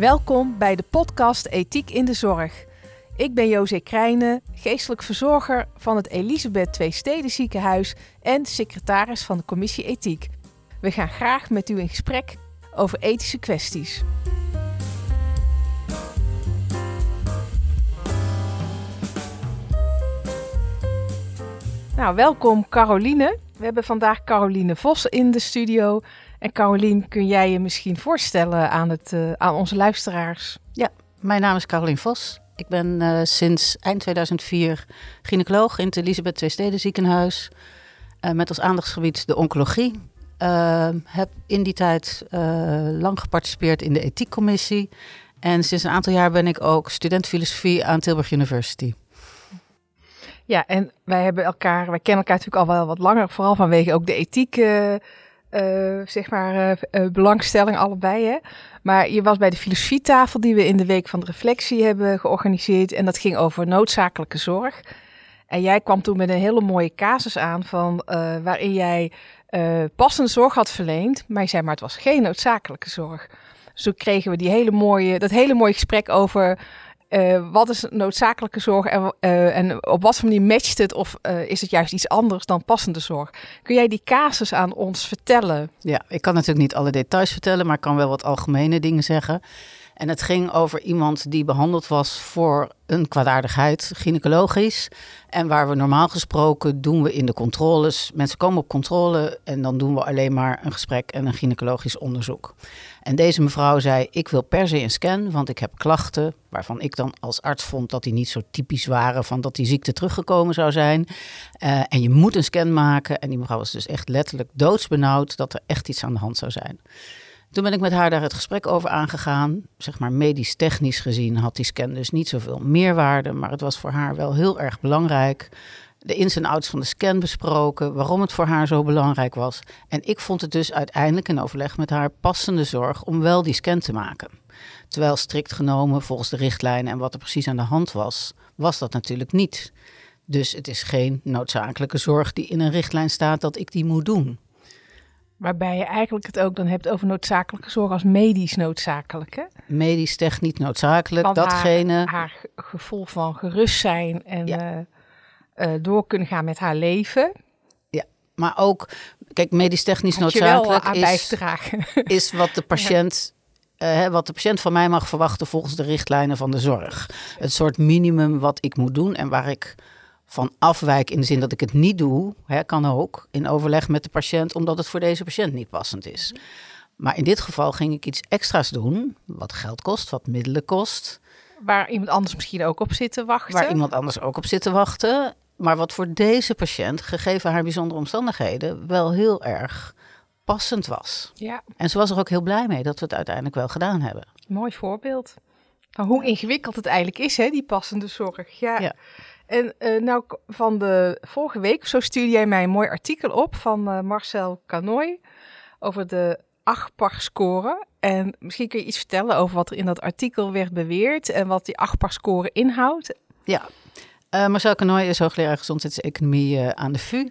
Welkom bij de podcast Ethiek in de Zorg. Ik ben José Krijnen, geestelijk verzorger van het Elisabeth II Steden Ziekenhuis en secretaris van de Commissie Ethiek. We gaan graag met u in gesprek over ethische kwesties. Nou, welkom Caroline. We hebben vandaag Caroline Vos in de studio. En Caroline, kun jij je misschien voorstellen aan, het, uh, aan onze luisteraars? Ja, mijn naam is Caroline Vos. Ik ben uh, sinds eind 2004 gynaecoloog in het Elisabeth II Steden ziekenhuis. Uh, met als aandachtsgebied de oncologie. heb in die tijd lang geparticipeerd in de ethiekcommissie. En sinds een aantal jaar ben ik ook student filosofie aan Tilburg University. Ja, en wij hebben elkaar, wij kennen elkaar natuurlijk al wel wat langer, vooral vanwege ook de ethiek, uh, zeg maar, uh, belangstelling allebei. Hè? Maar je was bij de filosofietafel die we in de Week van de Reflectie hebben georganiseerd en dat ging over noodzakelijke zorg. En jij kwam toen met een hele mooie casus aan van waarin jij passende zorg had verleend, maar je zei maar het was geen noodzakelijke zorg. Toen kregen we die hele mooie, dat hele mooie gesprek over uh, wat is noodzakelijke zorg en, uh, en op wat voor manier matcht het of uh, is het juist iets anders dan passende zorg? Kun jij die casus aan ons vertellen? Ja, ik kan natuurlijk niet alle details vertellen, maar ik kan wel wat algemene dingen zeggen. En het ging over iemand die behandeld was voor een kwaadaardigheid, gynaecologisch. En waar we normaal gesproken doen we in de controles. Mensen komen op controle en dan doen we alleen maar een gesprek en een gynaecologisch onderzoek. En deze mevrouw zei: Ik wil per se een scan, want ik heb klachten. Waarvan ik dan als arts vond dat die niet zo typisch waren van dat die ziekte teruggekomen zou zijn. Uh, en je moet een scan maken. En die mevrouw was dus echt letterlijk doodsbenauwd dat er echt iets aan de hand zou zijn. Toen ben ik met haar daar het gesprek over aangegaan. Zeg maar medisch-technisch gezien had die scan dus niet zoveel meerwaarde. Maar het was voor haar wel heel erg belangrijk. De ins en outs van de scan besproken, waarom het voor haar zo belangrijk was. En ik vond het dus uiteindelijk in overleg met haar passende zorg om wel die scan te maken. Terwijl strikt genomen, volgens de richtlijnen en wat er precies aan de hand was, was dat natuurlijk niet. Dus het is geen noodzakelijke zorg die in een richtlijn staat dat ik die moet doen. Waarbij je eigenlijk het ook dan hebt over noodzakelijke zorg als medisch noodzakelijk. Hè? Medisch, technisch noodzakelijk. Van datgene. Haar, haar, gevoel van gerust zijn en ja. uh, uh, door kunnen gaan met haar leven. Ja, maar ook, kijk, medisch technisch noodzakelijk is, is wat de patiënt. Ja. Uh, wat de patiënt van mij mag verwachten volgens de richtlijnen van de zorg. Het soort minimum wat ik moet doen en waar ik van afwijk in de zin dat ik het niet doe, hè, kan ook in overleg met de patiënt, omdat het voor deze patiënt niet passend is. Maar in dit geval ging ik iets extra's doen, wat geld kost, wat middelen kost. Waar iemand anders misschien ook op zit te wachten. Waar iemand anders ook op zit te wachten. Maar wat voor deze patiënt, gegeven haar bijzondere omstandigheden, wel heel erg passend was. Ja. En ze was er ook heel blij mee dat we het uiteindelijk wel gedaan hebben. Mooi voorbeeld. Van hoe ingewikkeld het eigenlijk is, hè, die passende zorg. Ja. ja. En uh, nou, van de vorige week, zo stuurde jij mij een mooi artikel op van uh, Marcel Canoy over de AGPAR-score. En misschien kun je iets vertellen over wat er in dat artikel werd beweerd en wat die AGPAR-score inhoudt. Ja, uh, Marcel Canoy is hoogleraar gezondheidseconomie aan de VU.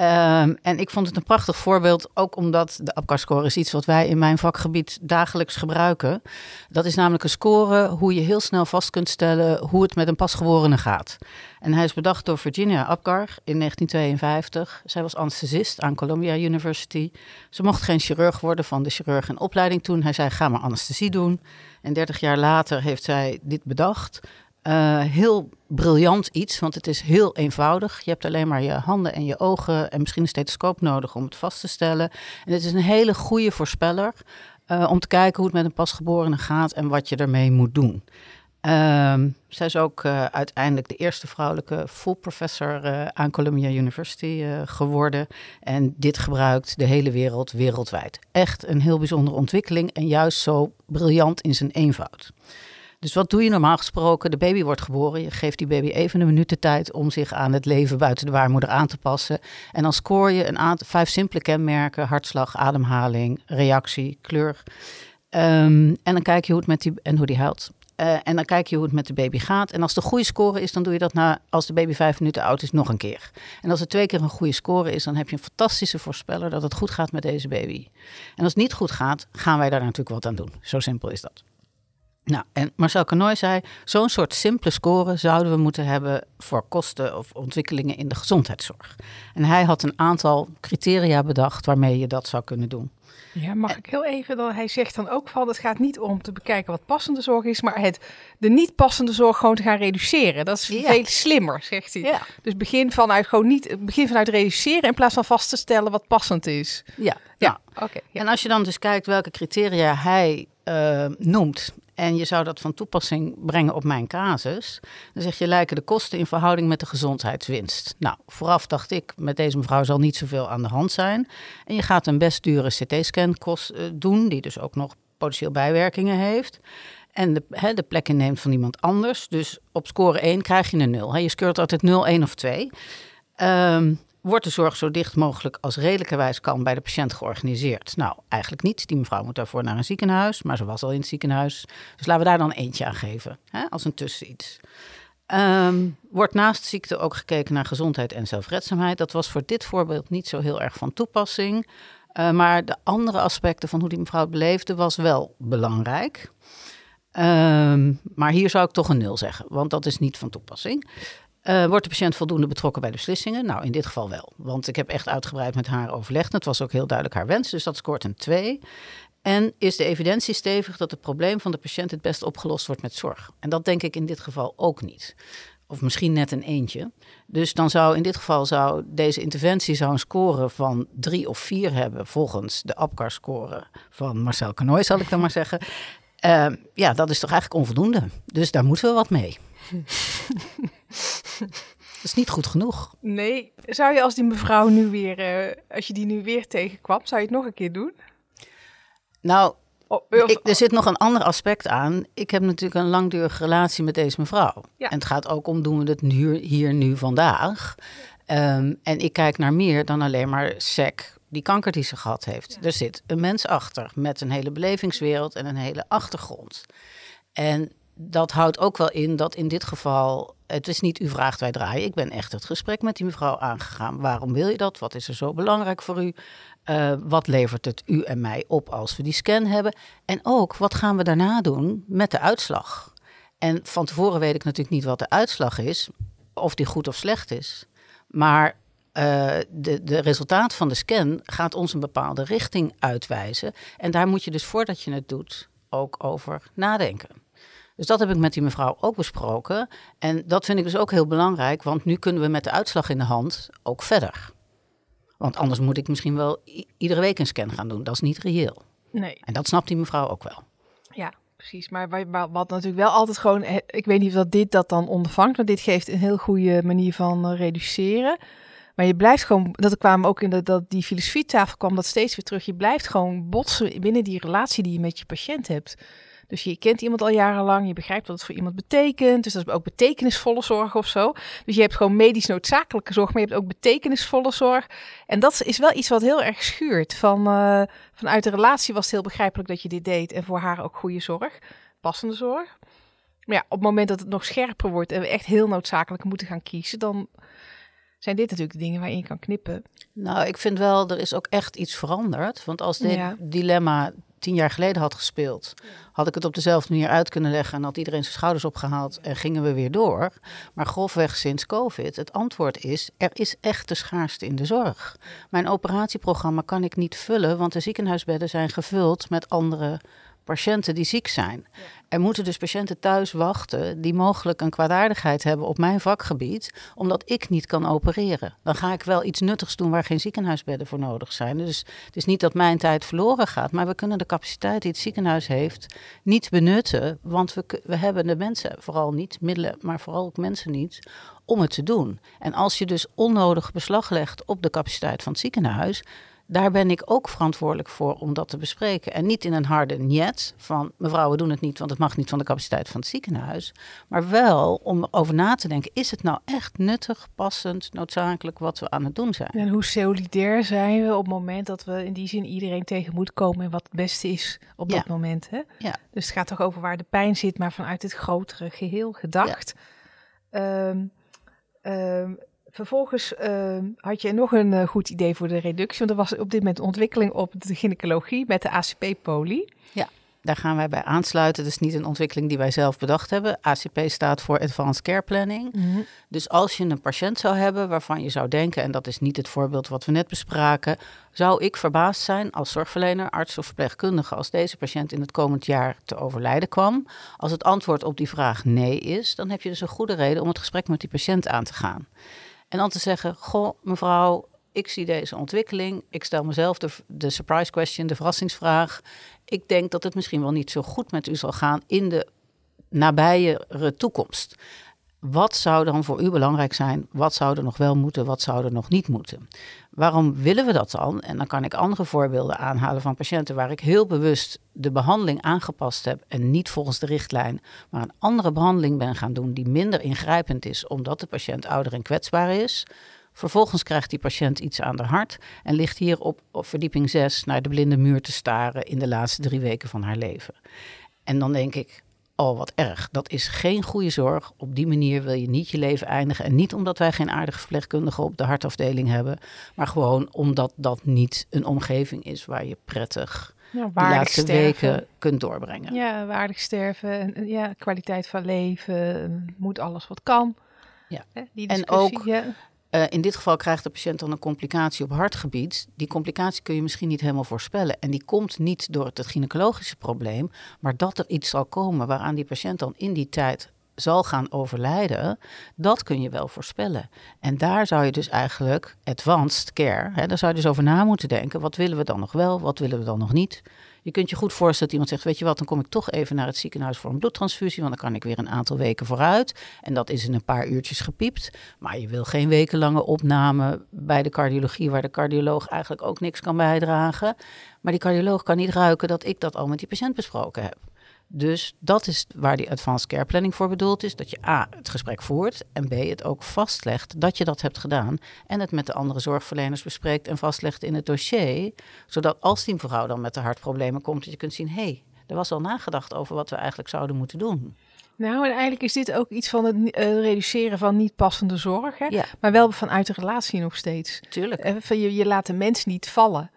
Um, en ik vond het een prachtig voorbeeld, ook omdat de APGAR-score is iets wat wij in mijn vakgebied dagelijks gebruiken. Dat is namelijk een score hoe je heel snel vast kunt stellen hoe het met een pasgeborene gaat. En hij is bedacht door Virginia Apgar in 1952. Zij was anesthesist aan Columbia University. Ze mocht geen chirurg worden van de chirurg in opleiding toen. Hij zei, ga maar anesthesie doen. En 30 jaar later heeft zij dit bedacht. Uh, heel briljant iets, want het is heel eenvoudig. Je hebt alleen maar je handen en je ogen en misschien een stethoscoop nodig om het vast te stellen. En het is een hele goede voorspeller uh, om te kijken hoe het met een pasgeborene gaat en wat je ermee moet doen. Uh, zij is ook uh, uiteindelijk de eerste vrouwelijke full professor aan Columbia University geworden. En dit gebruikt de hele wereld wereldwijd. Echt een heel bijzondere ontwikkeling en juist zo briljant in zijn eenvoud. Dus wat doe je normaal gesproken? De baby wordt geboren. Je geeft die baby even een minuut de tijd om zich aan het leven buiten de baarmoeder aan te passen. En dan scoor je een aantal, vijf simpele kenmerken: hartslag, ademhaling, reactie, kleur. Um, en dan kijk je hoe het met die en hoe die huilt. Uh, en dan kijk je hoe het met de baby gaat. En als de goede score is, dan doe je dat na, als de baby vijf minuten oud is, nog een keer. En als het twee keer een goede score is, dan heb je een fantastische voorspeller dat het goed gaat met deze baby. En als het niet goed gaat, gaan wij daar natuurlijk wat aan doen. Zo simpel is dat. Nou, en Marcel Canoy zei, zo'n soort simpele score zouden we moeten hebben voor kosten of ontwikkelingen in de gezondheidszorg. En hij had een aantal criteria bedacht waarmee je dat zou kunnen doen. Ja, mag ik heel even dan? Hij zegt dan ook van: het gaat niet om te bekijken wat passende zorg is, maar het de niet passende zorg gewoon te gaan reduceren. Dat is veel slimmer, zegt hij. Ja. Dus begin vanuit gewoon niet begin vanuit reduceren in plaats van vast te stellen wat passend is. Ja, ja. Nou, oké. En als je dan dus kijkt welke criteria hij uh, noemt en je zou dat van toepassing brengen op mijn casus, dan zeg je lijken de kosten in verhouding met de gezondheidswinst. Nou, vooraf dacht ik, met deze mevrouw zal niet zoveel aan de hand zijn. En je gaat een best dure CT-scan uh, doen, die dus ook nog potentieel bijwerkingen heeft. En de, he, de plek inneemt van iemand anders. Dus op score 1 krijg je een 0. He, je scoort altijd 0, 1 of 2. Um, ehm, Wordt de zorg zo dicht mogelijk als redelijkerwijs kan bij de patiënt georganiseerd? Nou, eigenlijk niet. Die mevrouw moet daarvoor naar een ziekenhuis, maar ze was al in het ziekenhuis. Dus laten we daar dan eentje aan geven, hè, als een tusseniets. Um, wordt naast ziekte ook gekeken naar gezondheid en zelfredzaamheid. Dat was voor dit voorbeeld niet zo heel erg van toepassing. Uh, maar de andere aspecten van hoe die mevrouw het beleefde was wel belangrijk. Um, maar hier zou ik toch een nul zeggen, want dat is niet van toepassing. Uh, wordt de patiënt voldoende betrokken bij de beslissingen? Nou, in dit geval wel. Want ik heb echt uitgebreid met haar overlegd. Het was ook heel duidelijk haar wens, dus dat scoort een 2. En is de evidentie stevig dat het probleem van de patiënt het best opgelost wordt met zorg? En dat denk ik in dit geval ook niet. Of misschien net een eentje. Dus dan zou in dit geval zou deze interventie zou een score van drie of vier hebben, volgens de APCAR-score van Marcel Canoy, zal ik dan maar zeggen. Uh, ja, dat is toch eigenlijk onvoldoende. Dus daar moeten we wat mee. Dat is niet goed genoeg. Nee. Zou je als die mevrouw nu weer, uh, als je die nu weer tegenkwam, zou je het nog een keer doen? Nou, ik, er zit nog een ander aspect aan. Ik heb natuurlijk een langdurige relatie met deze mevrouw. Ja. En het gaat ook om, doen we het nu, hier nu vandaag? Um, en ik kijk naar meer dan alleen maar SEC, die kanker die ze gehad heeft. Er zit een mens achter met een hele belevingswereld en een hele achtergrond. En dat houdt ook wel in dat in dit geval, het is niet u vraagt, wij draaien. Ik ben echt het gesprek met die mevrouw aangegaan. Waarom wil je dat? Wat is er zo belangrijk voor u? Uh, wat levert het u en mij op als we die scan hebben? En ook, wat gaan we daarna doen met de uitslag? En van tevoren weet ik natuurlijk niet wat de uitslag is, of die goed of slecht is. Maar uh, de, de resultaat van de scan gaat ons een bepaalde richting uitwijzen. En daar moet je dus voordat je het doet ook over nadenken. Dus dat heb ik met die mevrouw ook besproken. En dat vind ik dus ook heel belangrijk, want nu kunnen we met de uitslag in de hand ook verder. Want anders moet ik misschien wel iedere week een scan gaan doen. Dat is niet reëel. Nee. En dat snapt die mevrouw ook wel. Ja, precies. Maar wat natuurlijk wel altijd gewoon... Ik weet niet of dat dit dat dan ondervangt, want dit geeft een heel goede manier van eh, reduceren. Maar je blijft gewoon, dat kwamen ook in de, dat die filosofietafel kwam dat steeds weer terug. Je blijft gewoon botsen binnen die relatie die je met je patiënt hebt. Dus je kent iemand al jarenlang, je begrijpt wat het voor iemand betekent. Dus dat is ook betekenisvolle zorg of zo. Dus je hebt gewoon medisch noodzakelijke zorg, maar je hebt ook betekenisvolle zorg. En dat is wel iets wat heel erg schuurt. Van, uh, vanuit de relatie was het heel begrijpelijk dat je dit deed. En voor haar ook goede zorg, passende zorg. Maar ja, op het moment dat het nog scherper wordt en we echt heel noodzakelijk moeten gaan kiezen, dan zijn dit natuurlijk de dingen waarin je kan knippen. Nou, ik vind wel, er is ook echt iets veranderd. Want als dit dilemma tien jaar geleden had gespeeld, had ik het op dezelfde manier uit kunnen leggen en had iedereen zijn schouders opgehaald en gingen we weer door. Maar grofweg sinds COVID, het antwoord is, er is echt de schaarste in de zorg. Mijn operatieprogramma kan ik niet vullen, want de ziekenhuisbedden zijn gevuld met andere patiënten die ziek zijn. Er moeten dus patiënten thuis wachten die mogelijk een kwaadaardigheid hebben op mijn vakgebied, omdat ik niet kan opereren. Dan ga ik wel iets nuttigs doen waar geen ziekenhuisbedden voor nodig zijn. Dus het is niet dat mijn tijd verloren gaat, maar we kunnen de capaciteit die het ziekenhuis heeft niet benutten, want we, we hebben de mensen vooral niet, middelen, maar vooral ook mensen niet, om het te doen. En als je dus onnodig beslag legt op de capaciteit van het ziekenhuis, daar ben ik ook verantwoordelijk voor om dat te bespreken. En niet in een harde niet van mevrouw, we doen het niet, want het mag niet van de capaciteit van het ziekenhuis. Maar wel om over na te denken, is het nou echt nuttig, passend, noodzakelijk wat we aan het doen zijn? En hoe solidair zijn we op het moment dat we in die zin iedereen tegen moeten komen en wat het beste is op dat moment. Hè? Ja. Dus het gaat toch over waar de pijn zit, maar vanuit het grotere geheel gedacht. Ja. Um, um, Vervolgens uh, had je nog een uh, goed idee voor de reductie. Want er was op dit moment ontwikkeling op de gynaecologie met de ACP-poli. Ja, daar gaan wij bij aansluiten. Dat is niet een ontwikkeling die wij zelf bedacht hebben. ACP staat voor Advanced Care Planning. Mhm. Dus als je een patiënt zou hebben waarvan je zou denken, en dat is niet het voorbeeld wat we net bespraken, zou ik verbaasd zijn als zorgverlener, arts of verpleegkundige als deze patiënt in het komend jaar te overlijden kwam. Als het antwoord op die vraag nee is, dan heb je dus een goede reden om het gesprek met die patiënt aan te gaan. En dan te zeggen, goh mevrouw, ik zie deze ontwikkeling. Ik stel mezelf de, surprise question, de verrassingsvraag. Ik denk dat het misschien wel niet zo goed met u zal gaan in de nabijere toekomst. Wat zou dan voor u belangrijk zijn? Wat zou er nog wel moeten? Wat zou er nog niet moeten? Waarom willen we dat dan? En dan kan ik andere voorbeelden aanhalen van patiënten waar ik heel bewust de behandeling aangepast heb en niet volgens de richtlijn, maar een andere behandeling ben gaan doen die minder ingrijpend is, omdat de patiënt ouder en kwetsbaar is. Vervolgens krijgt die patiënt iets aan de hart en ligt hier op, op verdieping 6 naar de blinde muur te staren in de laatste drie weken van haar leven. En dan denk ik, oh wat erg, dat is geen goede zorg. Op die manier wil je niet je leven eindigen. En niet omdat wij geen aardige verpleegkundigen op de hartafdeling hebben, maar gewoon omdat dat niet een omgeving is waar je prettig Ja, de laatste sterven. weken kunt doorbrengen. Ja, waardig sterven. En, en ja, kwaliteit van leven. Moet alles wat kan. Ja. Hè, die En ook- ja. Eh, in dit geval krijgt de patiënt dan een complicatie op hartgebied. Die complicatie kun je misschien niet helemaal voorspellen. En die komt niet door het gynaecologische probleem, maar dat er iets zal komen waaraan die patiënt dan in die tijd zal gaan overlijden, dat kun je wel voorspellen. En daar zou je dus eigenlijk advanced care, hè, daar zou je dus over na moeten denken. Wat willen we dan nog wel, wat willen we dan nog niet? Je kunt je goed voorstellen dat iemand zegt, weet je wat, dan kom ik toch even naar het ziekenhuis voor een bloedtransfusie, want dan kan ik weer een aantal weken vooruit. En dat is in een paar uurtjes gepiept. Maar je wil geen wekenlange opname bij de cardiologie, waar de cardioloog eigenlijk ook niks kan bijdragen. Maar die cardioloog kan niet ruiken dat ik dat al met die patiënt besproken heb. Dus dat is waar die advanced care planning voor bedoeld is. Dat je A, het gesprek voert en B, het ook vastlegt dat je dat hebt gedaan. En het met de andere zorgverleners bespreekt en vastlegt in het dossier. Zodat als die mevrouw dan met de hartproblemen komt, dat je kunt zien, hé, hey, er was al nagedacht over wat we eigenlijk zouden moeten doen. Nou, en eigenlijk is dit ook iets van het eh, reduceren van niet passende zorg. Hè? Ja, Maar wel vanuit de relatie nog steeds. tuurlijk. Van je, je laat de mens niet vallen.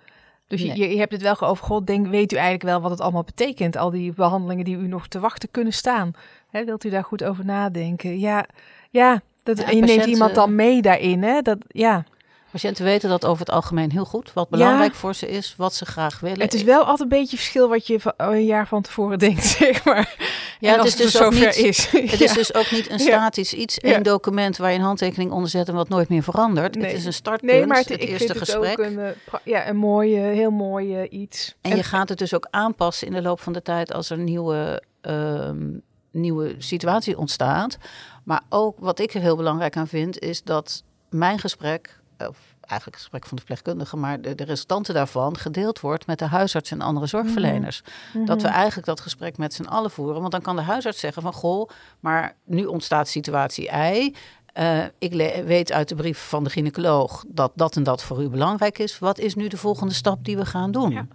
Dus je, Nee. je, je hebt het wel over God. Denk, weet u eigenlijk wel wat het allemaal betekent? Al die behandelingen die u nog te wachten kunnen staan. Hè, wilt u daar goed over nadenken? Ja, ja. Dat, Ja, en je neemt iemand dan mee daarin. Hè? Dat, ja. Patiënten weten dat over het algemeen heel goed. Wat belangrijk voor ze is, wat ze graag willen. Het is wel altijd een beetje verschil wat je van- een jaar van tevoren denkt, zeg maar. Ja, En het is dus ook niet- is. Het Ja. is dus ook niet een statisch iets, Ja. document waar je een handtekening onder zet en wat nooit meer verandert. Nee. Het is een startpunt, Nee, maar het, eerste gesprek. ook een, eh, ja, een mooi, eh, heel mooi eh, iets. En je gaat het dus ook aanpassen in de loop van de tijd als er een nieuwe, ehm, nieuwe situatie ontstaat. Maar ook wat ik er heel belangrijk aan vind, is dat mijn gesprek, of eigenlijk het gesprek van de verpleegkundige, maar de, de resultanten daarvan gedeeld wordt met de huisarts en andere zorgverleners. Dat we Mhm. eigenlijk dat gesprek met z'n allen voeren. Want dan kan de huisarts zeggen van goh, maar nu ontstaat situatie I. Eh, ik weet uit de brief van de gynaecoloog dat dat en dat voor u belangrijk is. Wat is nu de volgende stap die we gaan doen? Ja.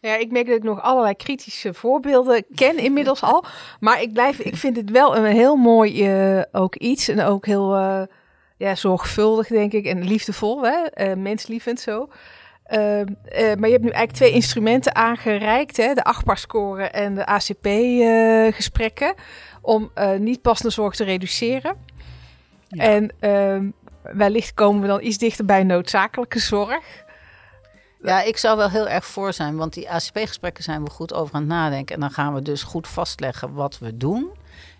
Ja, ik merk dat ik nog allerlei kritische voorbeelden ken inmiddels al. Maar ik, blijf, ik vind het wel een heel mooi eh, ook iets. En ook heel eh, ja, zorgvuldig, denk ik. En liefdevol, hè? eh, menslievend zo. Ehm, eh, maar je hebt nu eigenlijk twee instrumenten aangereikt. Hè? De achtbaar-score en de ACP-gesprekken. om eh, niet passende zorg te reduceren. Ja. En ehm, wellicht komen we dan iets dichter bij noodzakelijke zorg. Ja, ik zou wel heel erg voor zijn, want die ACP-gesprekken zijn we goed over aan het nadenken. En dan gaan we dus goed vastleggen wat we doen.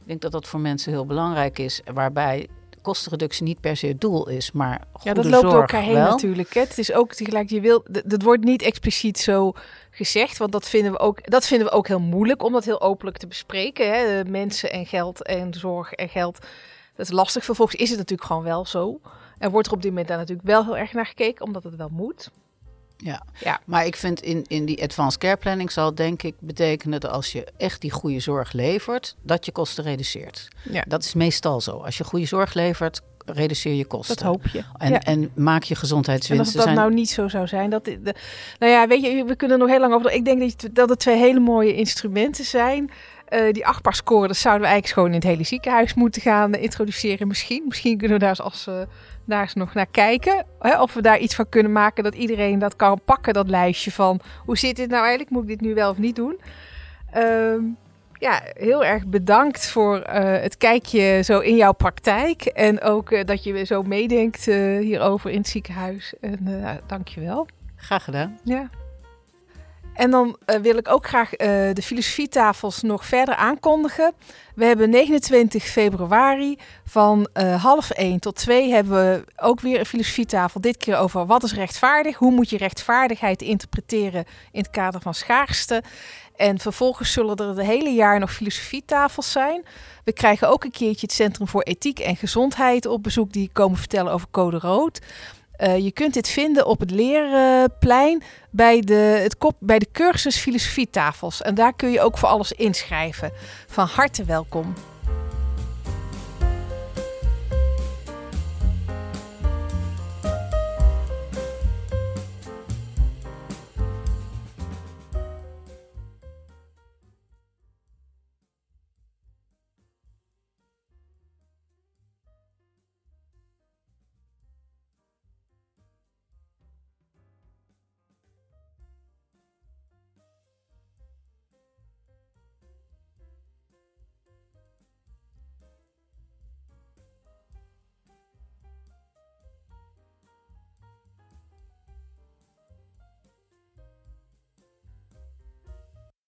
Ik denk dat dat voor mensen heel belangrijk is, waarbij kostenreductie niet per se het doel is, maar Ja, dat loopt door elkaar heen wel. natuurlijk. Hè. Het is ook tegelijk, je wil, dat wordt niet expliciet zo gezegd, want dat vinden we ook, dat vinden we ook heel moeilijk om dat heel openlijk te bespreken. Hè. De Mensen en geld en zorg en geld, dat is lastig. Vervolgens is het natuurlijk gewoon wel zo. En wordt er op dit moment daar natuurlijk wel heel erg naar gekeken, omdat het wel moet. Ja. Ja. maar ik vind in, in die advanced care planning zal denk ik betekenen dat als je echt die goede zorg levert, dat je kosten reduceert. Ja, Dat is meestal zo. Als je goede zorg levert, reduceer je kosten. dat hoop je. En, ja. en maak je En als gezondheidswinsten. het dat zijn... nou niet zo zou zijn, dat de, nou ja, weet je, we kunnen er nog heel lang over. Ik denk dat, dat het twee hele mooie instrumenten zijn. Eh, die achtbaar scoren, dat zouden we eigenlijk gewoon in het hele ziekenhuis moeten gaan introduceren. Misschien, misschien kunnen we daar eens, als, eh, daar eens nog naar kijken. Hè, of we daar iets van kunnen maken dat iedereen dat kan pakken, dat lijstje van hoe zit dit nou eigenlijk? Moet ik dit nu wel of niet doen? Ehm, ja, heel erg bedankt voor eh, het kijkje zo in jouw praktijk. En ook dat je zo meedenkt hierover in het ziekenhuis. En uh, dank je wel. Graag gedaan. Ja. En dan wil ik ook graag de filosofietafels nog verder aankondigen. We hebben 29 februari van half 1 tot 2 hebben we ook weer een filosofietafel. Dit keer over wat is rechtvaardig? Hoe moet je rechtvaardigheid interpreteren in het kader van schaarste? En vervolgens zullen er het hele jaar nog filosofietafels zijn. We krijgen ook een keertje het Centrum voor Ethiek en Gezondheid op bezoek. Die komen vertellen over code rood. Uh, je kunt dit vinden op het Leerplein bij de, het kop, bij de cursus filosofietafels. En daar kun je ook voor alles inschrijven. Van harte welkom.